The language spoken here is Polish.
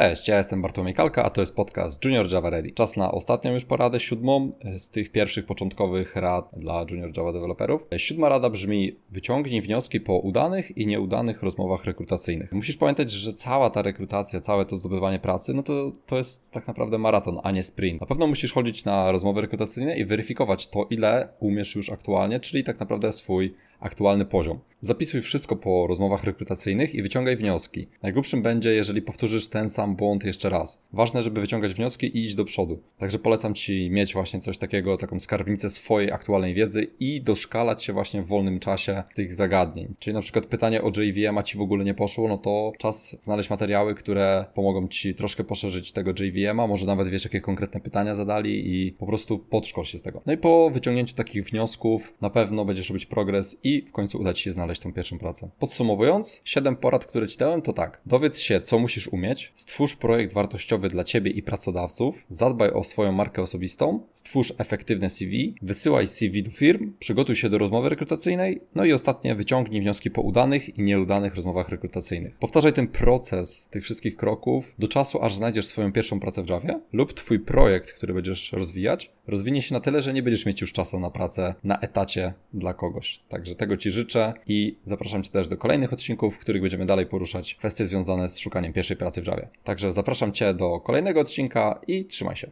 Cześć, ja jestem Bartłomiej Kalka, a to jest podcast Junior Java Ready. Czas na ostatnią już poradę, siódmą z tych pierwszych początkowych rad dla Junior Java deweloperów. Siódma rada brzmi: wyciągnij wnioski po udanych i nieudanych rozmowach rekrutacyjnych. Musisz pamiętać, że cała ta rekrutacja, całe to zdobywanie pracy, no to, to jest tak naprawdę maraton, a nie sprint. Na pewno musisz chodzić na rozmowy rekrutacyjne i weryfikować to, ile umiesz już aktualnie, czyli tak naprawdę swój aktualny poziom. Zapisuj wszystko po rozmowach rekrutacyjnych i wyciągaj wnioski. Najgłupszym będzie, jeżeli powtórzysz ten sam błąd jeszcze raz. Ważne, żeby wyciągać wnioski i iść do przodu. Także polecam Ci mieć właśnie coś takiego, taką skarbnicę swojej aktualnej wiedzy i doszkalać się właśnie w wolnym czasie tych zagadnień. Czyli na przykład pytanie o JVM a Ci w ogóle nie poszło, no to czas znaleźć materiały, które pomogą Ci troszkę poszerzyć tego JVM, a może nawet wiesz, jakie konkretne pytania zadali i po prostu podszkol się z tego. No i po wyciągnięciu takich wniosków na pewno będziesz robić progres i w końcu uda Ci się znaleźć tą pierwszą pracę. Podsumowując, 7 porad, które Ci dałem, to tak. Dowiedz się, co musisz umieć, stwórz projekt wartościowy dla Ciebie i pracodawców, zadbaj o swoją markę osobistą, stwórz efektywne CV, wysyłaj CV do firm, przygotuj się do rozmowy rekrutacyjnej, no i ostatnie, wyciągnij wnioski po udanych i nieudanych rozmowach rekrutacyjnych. Powtarzaj ten proces tych wszystkich kroków do czasu, aż znajdziesz swoją pierwszą pracę w Javie lub Twój projekt, który będziesz rozwijać, rozwinie się na tyle, że nie będziesz mieć już czasu na pracę na etacie dla kogoś. Także tego Ci życzę i zapraszam Cię też do kolejnych odcinków, w których będziemy dalej poruszać kwestie związane z szukaniem pierwszej pracy w Javie. Także zapraszam Cię do kolejnego odcinka i trzymaj się.